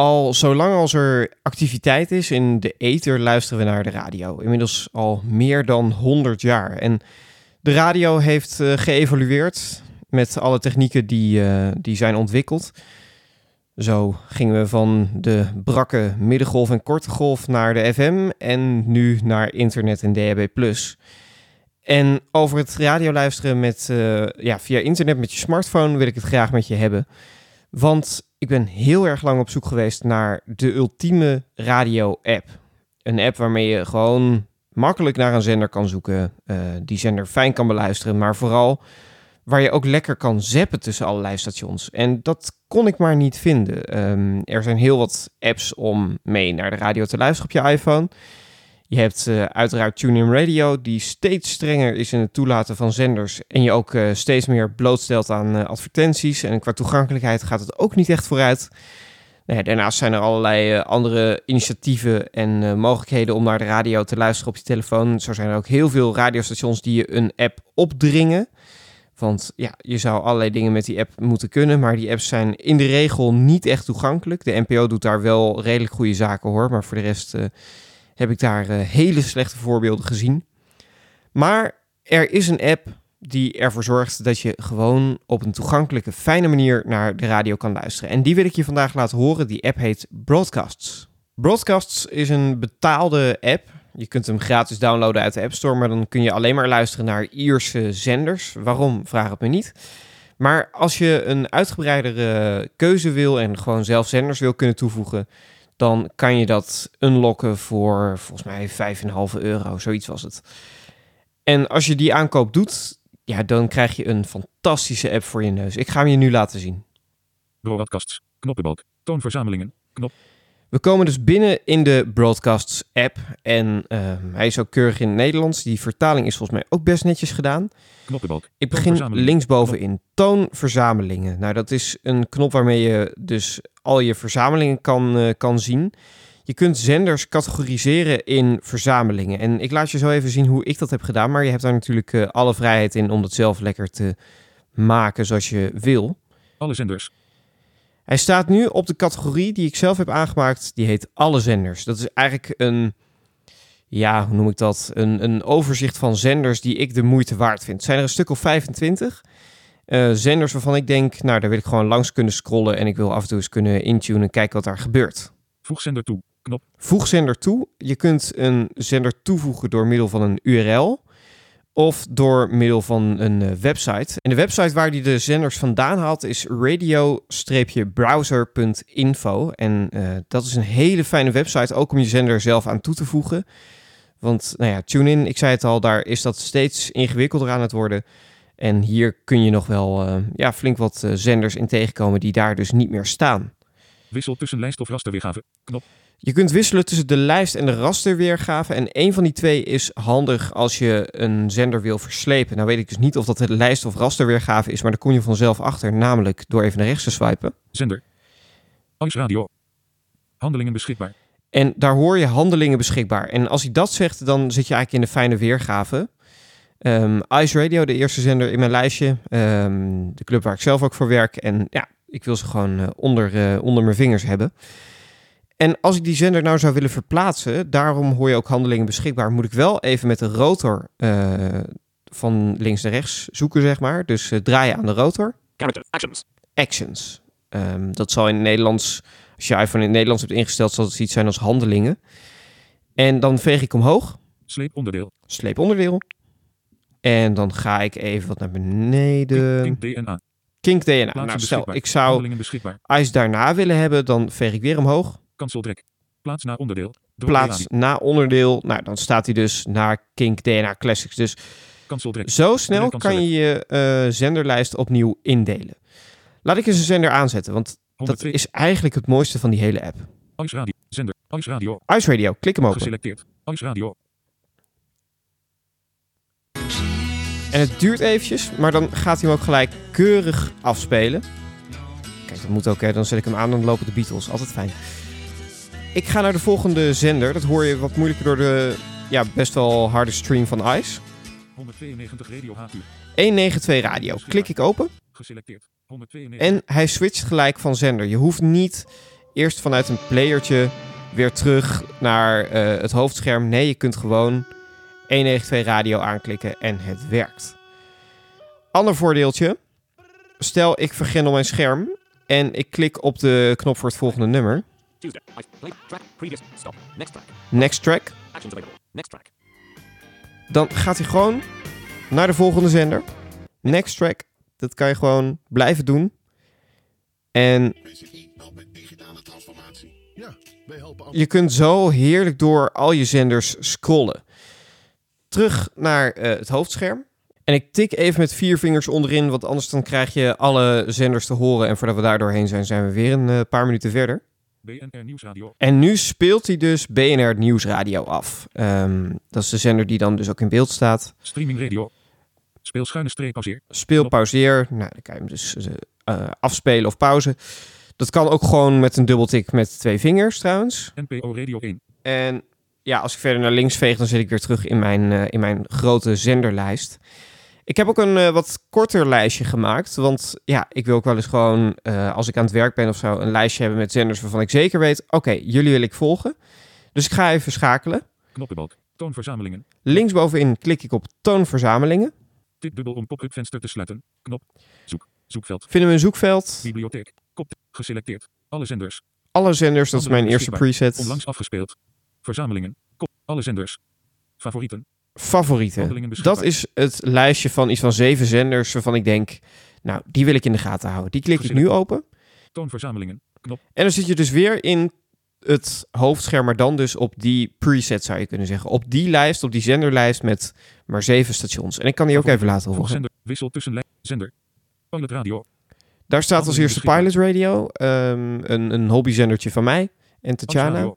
Al zolang als er activiteit is in de ether, luisteren we naar de radio. Inmiddels al meer dan 100 jaar. En de radio heeft uh, geëvolueerd met alle technieken die, uh, die zijn ontwikkeld. Zo gingen we van de brakke middengolf en korte golf naar de FM en nu naar internet en DAB+. En over het radio luisteren met, uh, ja, via internet met je smartphone wil ik het graag met je hebben. Want ik ben heel erg lang op zoek geweest naar de ultieme radio-app. Een app waarmee je gewoon makkelijk naar een zender kan zoeken, uh, die zender fijn kan beluisteren, maar vooral waar je ook lekker kan zappen tussen allerlei stations. En dat kon ik maar niet vinden. Um, er zijn heel wat apps om mee naar de radio te luisteren op je iPhone. Je hebt uh, uiteraard TuneIn Radio, die steeds strenger is in het toelaten van zenders. En je ook uh, steeds meer blootstelt aan uh, advertenties. En qua toegankelijkheid gaat het ook niet echt vooruit. Nou daarnaast zijn er allerlei andere initiatieven en mogelijkheden om naar de radio te luisteren op je telefoon. Zo zijn er ook heel veel radiostations die je een app opdringen. Want ja, je zou allerlei dingen met die app moeten kunnen, maar die apps zijn in de regel niet echt toegankelijk. De NPO doet daar wel redelijk goede zaken hoor, maar voor de rest heb ik daar uh, hele slechte voorbeelden gezien. Maar er is een app die ervoor zorgt dat je gewoon op een toegankelijke, fijne manier naar de radio kan luisteren. En die wil ik je vandaag laten horen. Die app heet Broadcasts. Broadcasts is een betaalde app je kunt hem gratis downloaden uit de App Store, maar dan kun je alleen maar luisteren naar Ierse zenders. Waarom, vraag het me niet. Maar als je een uitgebreidere keuze wil en gewoon zelf zenders wil kunnen toevoegen, dan kan je dat unlocken voor volgens mij 5,5 euro, zoiets was het. En als je die aankoop doet, ja, dan krijg je een fantastische app voor je neus. Ik ga hem je nu laten zien. Broadcasts, knoppenbalk, toonverzamelingen, knop. We komen dus binnen in de Broadcasts app en uh, hij is ook keurig in het Nederlands. Die vertaling is volgens mij ook best netjes gedaan. Knoppenbalk. Ik begin linksboven in toonverzamelingen. Nou, dat is een knop waarmee je dus al je verzamelingen kan, uh, kan zien. Je kunt zenders categoriseren in verzamelingen. En ik laat je zo even zien hoe ik dat heb gedaan. Maar je hebt daar natuurlijk uh, alle vrijheid in om dat zelf lekker te maken zoals je wil. Alle zenders. Hij staat nu op de categorie die ik zelf heb aangemaakt. Die heet alle zenders. Dat is eigenlijk een, ja, hoe noem ik dat? Een, een overzicht van zenders die ik de moeite waard vind. Het zijn er een stuk of 25. Uh, zenders waarvan ik denk, nou, daar wil ik gewoon langs kunnen scrollen. En ik wil af en toe eens kunnen intunen en kijken wat daar gebeurt. Voeg zender toe. Knop. Voeg zender toe. Je kunt een zender toevoegen door middel van een URL of door middel van een uh, website. En de website waar die de zenders vandaan haalt is radio-browser.info. En uh, dat is een hele fijne website, ook om je zender zelf aan toe te voegen. Want, nou ja, TuneIn, ik zei het al, daar is dat steeds ingewikkelder aan het worden. En hier kun je nog wel uh, ja, flink wat zenders in tegenkomen die daar dus niet meer staan. Wissel tussen lijst of rasterweergave. Knop. Je kunt wisselen tussen de lijst en de rasterweergave. En een van die twee is handig als je een zender wil verslepen. Nou weet ik dus niet of dat de lijst of rasterweergave is, maar daar kom je vanzelf achter. Namelijk door even naar rechts te swipen. Zender. Ice Radio. Handelingen beschikbaar. En daar hoor je handelingen beschikbaar. En als hij dat zegt, dan zit je eigenlijk in de fijne weergave. Um, Ice Radio, de eerste zender in mijn lijstje. Um, de club waar ik zelf ook voor werk. En ja, ik wil ze gewoon uh, onder, uh, onder mijn vingers hebben. En als ik die zender nou zou willen verplaatsen, daarom hoor je ook handelingen beschikbaar, moet ik wel even met de rotor uh, van links naar rechts zoeken, zeg maar. Dus draaien aan de rotor. Character, actions. Actions. Um, dat zal in het Nederlands, als je iPhone in het Nederlands hebt ingesteld, zal het iets zijn als handelingen. En dan veeg ik omhoog. Sleeponderdeel. Sleeponderdeel. En dan ga ik even wat naar beneden. Kink, kink DNA. Kink DNA. Nou, stel, ik zou ICE daarna willen hebben, dan veeg ik weer omhoog. Kanseldrek. Plaats naar onderdeel. Plaats na onderdeel. Nou, dan staat hij dus naar Kink DNA Classics. Dus zo snel kan je je uh, zenderlijst opnieuw indelen. Laat ik eens een zender aanzetten, want 102. dat is eigenlijk het mooiste van die hele app. Ice Radio. Zender. Ice Radio. Ice Radio. Klik hem open. Geselecteerd. Ice Radio. En het duurt eventjes, maar dan gaat hij hem ook gelijk keurig afspelen. Kijk, dat moet ook, hè. Dan zet ik hem aan, dan lopen de Beatles. Altijd fijn. Ik ga naar de volgende zender. Dat hoor je wat moeilijker door de ja, best wel harde stream van ICE. 192 Radio HQ. 192 Radio. Klik ik open. Geselecteerd. 192. En hij switcht gelijk van zender. Je hoeft niet eerst vanuit een playertje weer terug naar eh, het hoofdscherm. Nee, je kunt gewoon 192 radio aanklikken en het werkt. Ander voordeeltje. Stel, ik vergrendel mijn scherm en ik klik op de knop voor het volgende nummer. Next track. Dan gaat hij gewoon naar de volgende zender. Next track. Dat kan je gewoon blijven doen. En je kunt zo heerlijk door al je zenders scrollen. Terug naar eh, het hoofdscherm. En ik tik even met vier vingers onderin, want anders dan krijg je alle zenders te horen. En voordat we daar doorheen zijn, zijn we weer een eh, paar minuten verder. BNR Nieuwsradio. En nu speelt hij dus BNR Nieuwsradio af. Ehm, dat is de zender die dan dus ook in beeld staat. Streaming radio. Speel schuine streep pauzeer. Speel, pauzeer. Nou, dan kan je hem dus eh, afspelen of pauze. Dat kan ook gewoon met een dubbeltik met twee vingers trouwens. NPO Radio 1. En ja, als ik verder naar links veeg, dan zit ik weer terug in mijn, eh, in mijn grote zenderlijst. Ik heb ook een eh, wat korter lijstje gemaakt. Want ja, ik wil ook wel eens gewoon, eh, als ik aan het werk ben of zo, een lijstje hebben met zenders waarvan ik zeker weet, oké, jullie wil ik volgen. Dus ik ga even schakelen. Knoppenbalk. Toonverzamelingen. Linksbovenin klik ik op toonverzamelingen. Tik dubbel om pop-up venster te sluiten. Knop. Zoek. Zoekveld. Vinden we een zoekveld. Bibliotheek. Kop. Geselecteerd. Alle zenders. Alle zenders, dat is mijn eerste preset. Onlangs afgespeeld. Verzamelingen. Alle zenders. Favorieten. Favorieten. Dat is het lijstje van iets van zeven zenders waarvan ik denk, nou, die wil ik in de gaten houden. Die klik ik nu open. Toonverzamelingen. Knop. En dan zit je dus weer in het hoofdscherm, maar dan dus op die preset zou je kunnen zeggen. Op die lijst, op die zenderlijst met maar zeven stations. En ik kan die ook even laten horen. zender. Wissel tussen lijn. Zender. Pilot radio. Daar staat als eerste Pilot Radio, ehm, een, een hobbyzendertje van mij en Tatjana.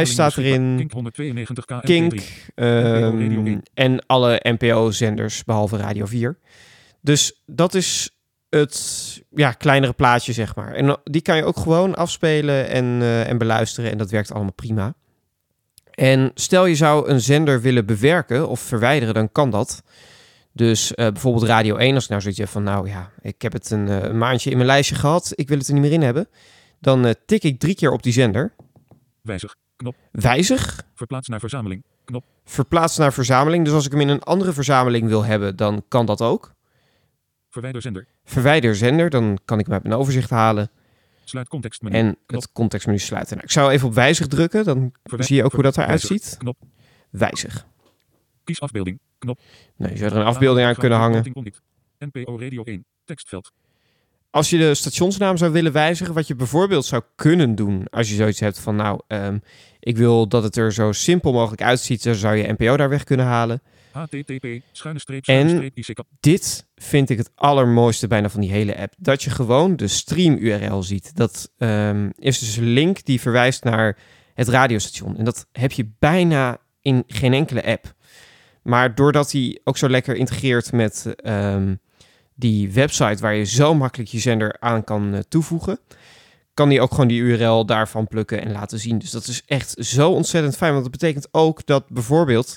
Ice staat erin, Kink 192 k Kink Radio ehm, 1. en alle NPO-zenders behalve Radio 4. Dus dat is het ja, kleinere plaatje, zeg maar. En die kan je ook gewoon afspelen en, eh, en beluisteren en dat werkt allemaal prima. En stel je zou een zender willen bewerken of verwijderen, dan kan dat. Dus eh, bijvoorbeeld Radio 1, als ik nou zoiets heb van, nou ja, ik heb het een, eh, een maandje in mijn lijstje gehad, ik wil het er niet meer in hebben. Dan tik ik drie keer op die zender. Wijzig. Knop. Wijzig, Verplaats naar verzameling. Knop. verplaats naar verzameling. Dus als ik hem in een andere verzameling wil hebben, dan kan dat ook. Verwijder zender. Verwijder zender, dan kan ik hem uit mijn overzicht halen Sluit contextmenu. en Knop. het contextmenu sluiten. Nou, ik zou even op wijzig drukken, dan Verwij- zie je ook hoe dat eruit ziet. Knop. Wijzig. Kies afbeelding. Knop. Nee, je zou er een afbeelding aan kunnen hangen. NPO Radio 1. Tekstveld. Als je de stationsnaam zou willen wijzigen, wat je bijvoorbeeld zou kunnen doen als je zoiets hebt van, nou, ehm, ik wil dat het er zo simpel mogelijk uitziet, dan zou je NPO daar weg kunnen halen. HTTP. Schuine streep. En- Schuine streep. ICK. Dit vind ik het allermooiste bijna van die hele app. Dat je gewoon de stream URL ziet. Dat ehm, is dus een link die verwijst naar het radiostation. En dat heb je bijna in geen enkele app. Maar doordat die ook zo lekker integreert met ehm, die website waar je zo makkelijk je zender aan kan eh, toevoegen, kan die ook gewoon die URL daarvan plukken en laten zien. Dus dat is echt zo ontzettend fijn. Want dat betekent ook dat bijvoorbeeld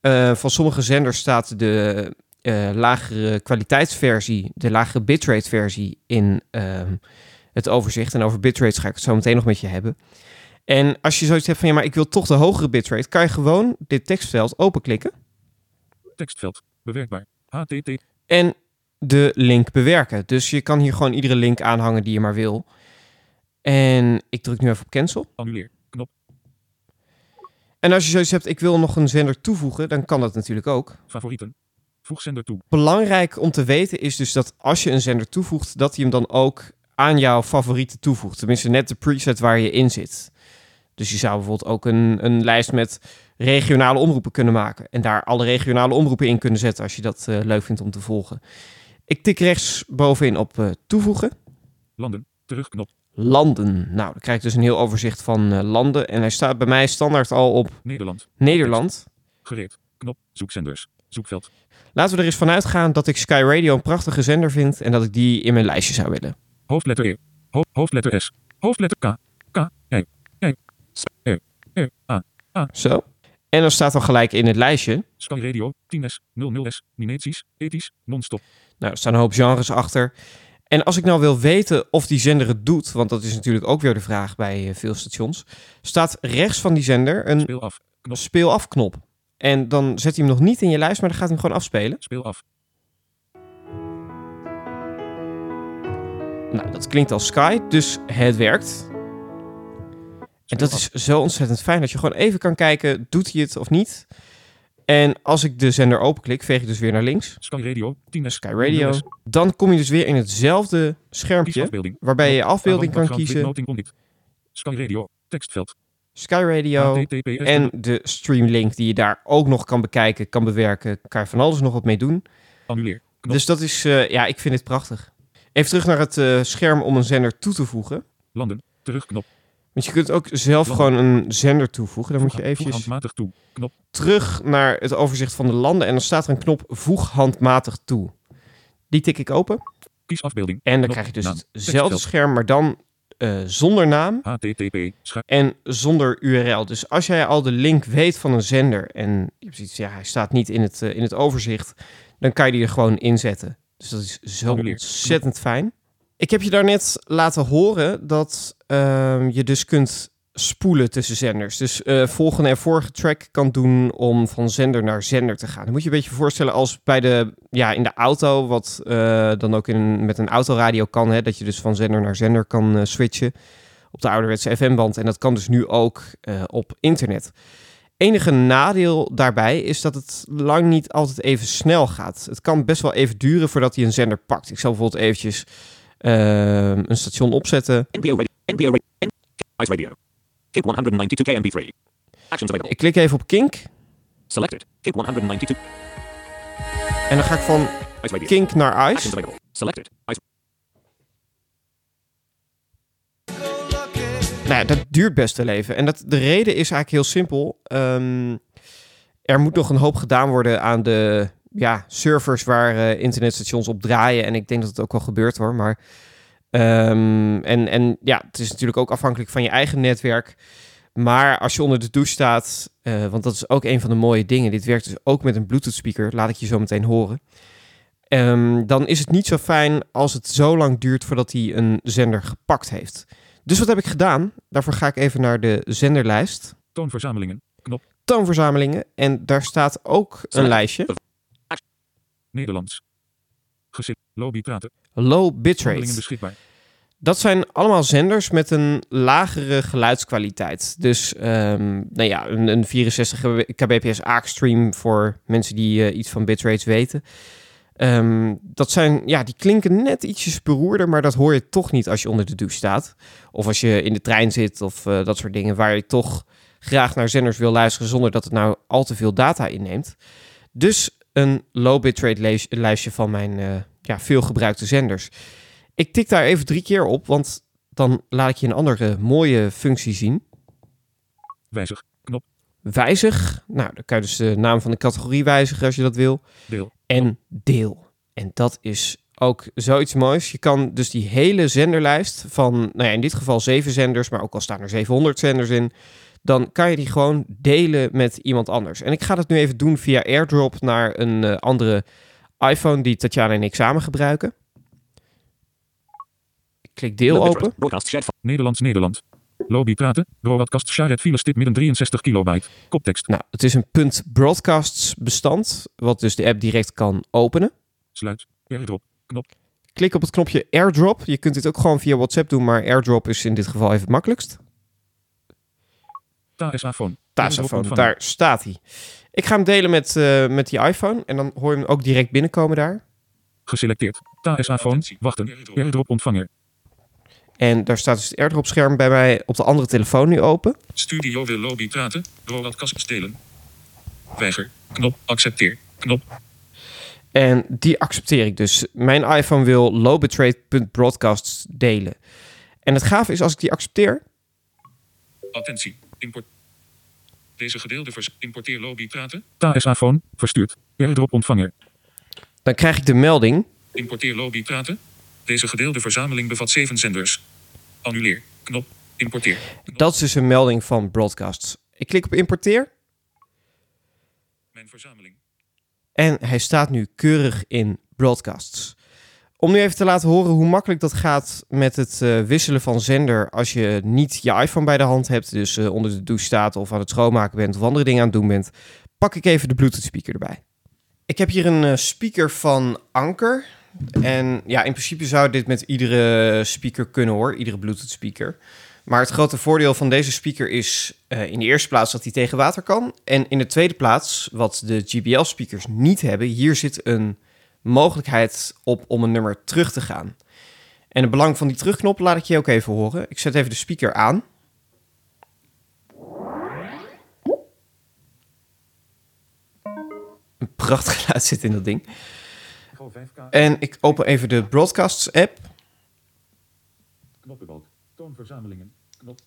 eh, van sommige zenders staat de eh, lagere kwaliteitsversie, de lagere bitrate versie in ehm, het overzicht. En over bitrates ga ik het zo meteen nog met je hebben. En als je zoiets hebt van ja, maar ik wil toch de hogere bitrate, kan je gewoon dit tekstveld openklikken Tekstveld. Bewerkbaar. HTT. en de link bewerken. Dus je kan hier gewoon iedere link aanhangen die je maar wil. En ik druk nu even op cancel. Annuleer. Knop. En als je zoiets hebt, ik wil nog een zender toevoegen, dan kan dat natuurlijk ook. Favorieten. Voeg zender toe. Belangrijk om te weten is dus dat als je een zender toevoegt, dat hij hem dan ook aan jouw favorieten toevoegt. Tenminste, net de preset waar je in zit. Dus je zou bijvoorbeeld ook een, een lijst met regionale omroepen kunnen maken. En daar alle regionale omroepen in kunnen zetten als je dat eh, leuk vindt om te volgen. Ik tik rechts bovenin op eh, toevoegen. Landen. Terugknop. Landen. Nou, dan krijg ik dus een heel overzicht van eh, landen. En hij staat bij mij standaard al op Nederland. Nederland. Gereed. Knop. Zoekzenders. Zoekveld. Laten we er eens vanuit gaan dat ik Sky Radio een prachtige zender vind en dat ik die in mijn lijstje zou willen. Hoofdletter E. Ho- hoofdletter S. Hoofdletter K. K. E. E. S. E. E. A. Zo. En dan staat dan gelijk in het lijstje. Sky Radio. 10S. 00S. Mineties. Ethisch. Non-stop. Nou, er staan een hoop genres achter. En als ik nou wil weten of die zender het doet, want dat is natuurlijk ook weer de vraag bij eh, veel stations, staat rechts van die zender een Speel af. Knop. speel af knop. En dan zet hij hem nog niet in je lijst, maar dan gaat hij hem gewoon afspelen. Speel af. Nou, dat klinkt als Sky, dus het werkt. En dat is zo ontzettend fijn dat je gewoon even kan kijken, doet hij het of niet? En als ik de zender openklik, veeg ik dus weer naar links. Sky Radio. 10S. Sky Radio. Dan kom je dus weer in hetzelfde schermpje, waarbij je afbeelding kan kiezen. Sky Radio. Tekstveld. Sky Radio. En de streamlink die je daar ook nog kan bekijken, kan bewerken. Kan je van alles nog wat mee doen. Annuleer. Dus dat is, eh, ja, ik vind dit prachtig. Even terug naar het eh, scherm om een zender toe te voegen. Landen. Terugknop. Want je kunt ook zelf gewoon een zender toevoegen. Dan moet je eventjes toe. Knop. terug naar het overzicht van de landen. En dan staat er een knop voeg handmatig toe. Die tik ik open. Kies afbeelding. En dan Knop. krijg je dus Naam. hetzelfde scherm, maar dan eh, zonder naam HTTP. En zonder URL. Dus als jij al de link weet van een zender en je zoiets, ja, hij staat niet in het, eh, in het overzicht, dan kan je die er gewoon inzetten. Dus dat is zo ontzettend fijn. Ik heb je daarnet laten horen dat ehm, je dus kunt spoelen tussen zenders. Dus eh, volgende en vorige track kan doen om van zender naar zender te gaan. Dan moet je een beetje voorstellen als bij de, ja, in de auto, wat eh, dan ook in, met een autoradio kan, hè, dat je dus van zender naar zender kan eh, switchen op de ouderwetse FM-band. En dat kan dus nu ook op internet. Enige nadeel daarbij is dat het lang niet altijd even snel gaat. Het kan best wel even duren voordat hij een zender pakt. Ik zal bijvoorbeeld eventjes een station opzetten. NPO radio. NPO radio. Kip 192 KMB3. Actions available. Ik klik even op Kink Selected. Kip 192. en dan ga ik van. Kink naar Actions Ice. available. Selected. Ice. Nou ja, dat duurt best wel even. En dat, de reden is eigenlijk heel simpel. Ehm, er moet nog een hoop gedaan worden aan de ja, servers waar eh, internetstations op draaien. En ik denk dat het ook wel gebeurt hoor. Maar, ehm, en, en ja, het is natuurlijk ook afhankelijk van je eigen netwerk. Maar als je onder de douche staat, eh, want dat is ook een van de mooie dingen. Dit werkt dus ook met een Bluetooth speaker. Laat ik je zo meteen horen. Ehm, dan is het niet zo fijn als het zo lang duurt voordat hij een zender gepakt heeft. Dus wat heb ik gedaan? Daarvoor ga ik even naar de zenderlijst. Toonverzamelingen. Knop. Toonverzamelingen. En daar staat ook een lijstje. Nederlands. Gezin. Lobby praten. Low bitrate. beschikbaar. Dat zijn allemaal zenders met een lagere geluidskwaliteit. Dus ehm, nou ja, een, een 64 kbps AAC-stream voor mensen die eh, iets van bitrates weten. Ehm, dat zijn, ja, die klinken net ietsjes beroerder, maar dat hoor je toch niet als je onder de douche staat. Of als je in de trein zit of eh, dat soort dingen waar je toch graag naar zenders wil luisteren zonder dat het nou al te veel data inneemt. Dus een low bitrate lijstje van mijn eh, ja, veel gebruikte zenders. Ik tik daar even drie keer op, want dan laat ik je een andere mooie functie zien. Wijzig. Knop. Wijzig. Nou, dan kan je dus de naam van de categorie wijzigen als je dat wil. Deel. En deel. En dat is ook zoiets moois. Je kan dus die hele zenderlijst van, nou ja, in dit geval zeven zenders, maar ook al staan er 700 zenders in, dan kan je die gewoon delen met iemand anders. En ik ga dat nu even doen via AirDrop naar een eh, andere iPhone die Tatjana en ik samen gebruiken. Ik klik deel open. Nederlands Nederland. Lobby praten. Broadcast shared file stip midden 63 kilobyte. Koptekst. Nou, het is een punt broadcasts bestand, wat dus de app direct kan openen. Sluit. Airdrop. Knop. Klik op het knopje AirDrop. Je kunt dit ook gewoon via WhatsApp doen, maar AirDrop is in dit geval even het makkelijkst. TSA-phone. Tasafoon, daar staat hij. Ik ga hem delen met, eh, met die iPhone en dan hoor je hem ook direct binnenkomen daar. Geselecteerd. TSA-phone. Wachten. Airdrop ontvanger. En daar staat dus het AirDrop scherm bij mij op de andere telefoon nu open. Studio wil lobby praten. Broadcast delen. Weiger. Knop. Accepteer. Knop. En die accepteer ik dus. Mijn iPhone wil lowbitrate.broadcasts delen. En het gaaf is als ik die accepteer, Attentie. Import. Deze gedeelde vers importeer lobby praten. TSA-phone. Verstuurd. Airdrop ontvanger. dan krijg ik de melding. Importeer lobby praten. Deze gedeelde verzameling bevat zeven zenders. Annuleer. Knop. Importeer. Dat is dus een melding van broadcasts. Ik klik op importeer Mijn verzameling. En hij staat nu keurig in broadcasts. Om nu even te laten horen hoe makkelijk dat gaat met het eh, wisselen van zender als je niet je iPhone bij de hand hebt, dus eh, onder de douche staat of aan het schoonmaken bent of andere dingen aan het doen bent, pak ik even de Bluetooth speaker erbij. Ik heb hier een eh, speaker van Anker. En ja, in principe zou dit met iedere speaker kunnen hoor, iedere Bluetooth speaker. Maar het grote voordeel van deze speaker is eh, in de eerste plaats dat hij tegen water kan. En in de tweede plaats, wat de GBL speakers niet hebben, hier zit een mogelijkheid op om een nummer terug te gaan. En het belang van die terugknop laat ik je ook even horen. Ik zet even de speaker aan. Een prachtig geluid zit in dat ding. Go 5K. En ik open even de Broadcasts app. Knoppenbalk. Toonverzamelingen. Knop.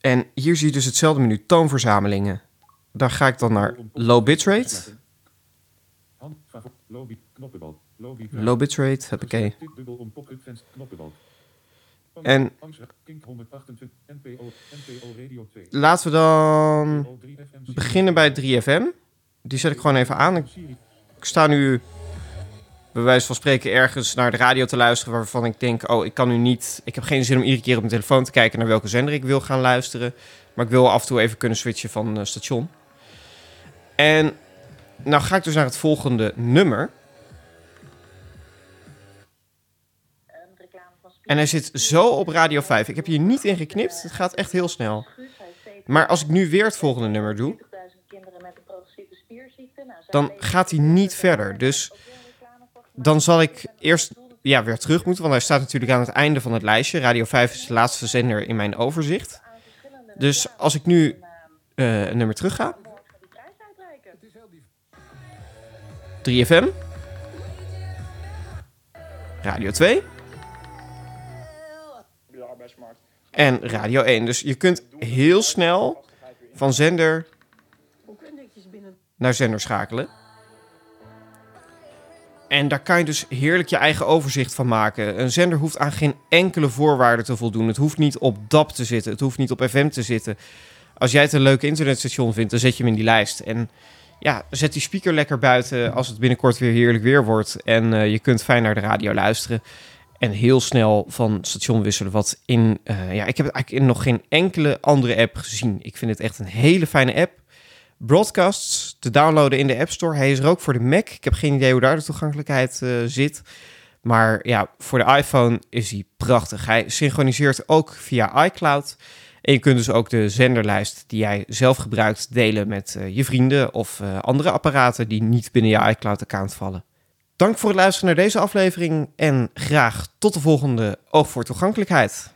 En hier zie je dus hetzelfde menu, toonverzamelingen. Daar ga ik dan naar low bitrate. Low bitrate, heb ik. En Angst. Kink 128. NPO. NPO Radio 2. laten we dan NPO 3 FM. beginnen bij 3FM. Die zet ik gewoon even aan. Ik sta nu bij wijze van spreken ergens naar de radio te luisteren waarvan ik denk, oh, ik kan nu niet, ik heb geen zin om iedere keer op mijn telefoon te kijken naar welke zender ik wil gaan luisteren, maar ik wil af en toe even kunnen switchen van eh, station. En nou ga ik dus naar het volgende nummer. En hij zit zo op Radio 5. Ik heb hier niet in geknipt. Het gaat echt heel snel. Maar als ik nu weer het volgende nummer doe, dan gaat hij niet verder. Dus dan zal ik eerst ja, weer terug moeten, want hij staat natuurlijk aan het einde van het lijstje. Radio 5 is de laatste zender in mijn overzicht. Dus als ik nu eh, een nummer terug ga. 3FM. Radio 2. En Radio 1. Dus je kunt heel snel van zender naar zender schakelen. En daar kan je dus heerlijk je eigen overzicht van maken. Een zender hoeft aan geen enkele voorwaarde te voldoen. Het hoeft niet op DAB te zitten. Het hoeft niet op FM te zitten. Als jij het een leuk internetstation vindt, dan zet je hem in die lijst. En ja, zet die speaker lekker buiten als het binnenkort weer heerlijk weer wordt. En eh, je kunt fijn naar de radio luisteren. En heel snel van station wisselen. Wat in. eh, ja, ik heb het eigenlijk in nog geen enkele andere app gezien. Ik vind het echt een hele fijne app. Broadcasts te downloaden in de App Store. Hij is er ook voor de Mac. Ik heb geen idee hoe daar de toegankelijkheid eh, zit. Maar ja, voor de iPhone is hij prachtig. Hij synchroniseert ook via iCloud. En je kunt dus ook de zenderlijst die jij zelf gebruikt delen met eh, je vrienden of eh, andere apparaten die niet binnen je iCloud-account vallen. Dank voor het luisteren naar deze aflevering en graag tot de volgende Oog voor Toegankelijkheid.